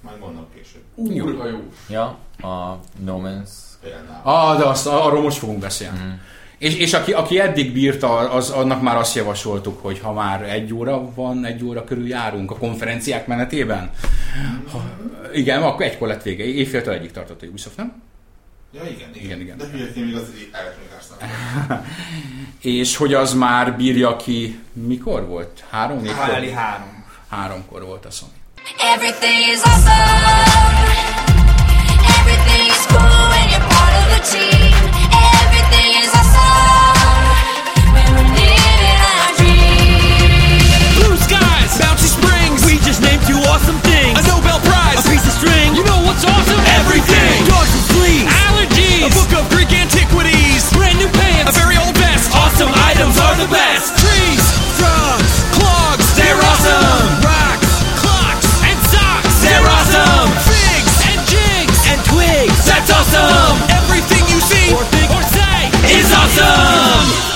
Majd gondolom később. Úrhajó. Ja, a No Man's Például. Ah, de azt, arról most fogunk beszélni. Mhm. És, és aki, aki eddig bírta, az, annak már azt javasoltuk, hogy ha már egy óra van, egy óra körül járunk a konferenciák menetében. Ha, igen, akkor egykor lett vége. Éjféltől egyik tartott a Ubisoft, nem? Ja, igen, igen. Igen, igen. De hülyeként még az elektronikásnak. És hogy az már bírja ki, mikor volt? Három, Hali négykor? három. Háromkor volt a Sony. Everything is awesome. Everything is cool when you're part of the team. Everything is awesome when we're living our dreams. Blue skies, bouncy springs. We just named two awesome things. A Nobel Prize, a piece of string. You know what's awesome? Everything. Dogs and fleas, allergies, a book of Greek antiquities, brand new pants, a very old vest. Awesome items are the best. Trees, frogs. Come.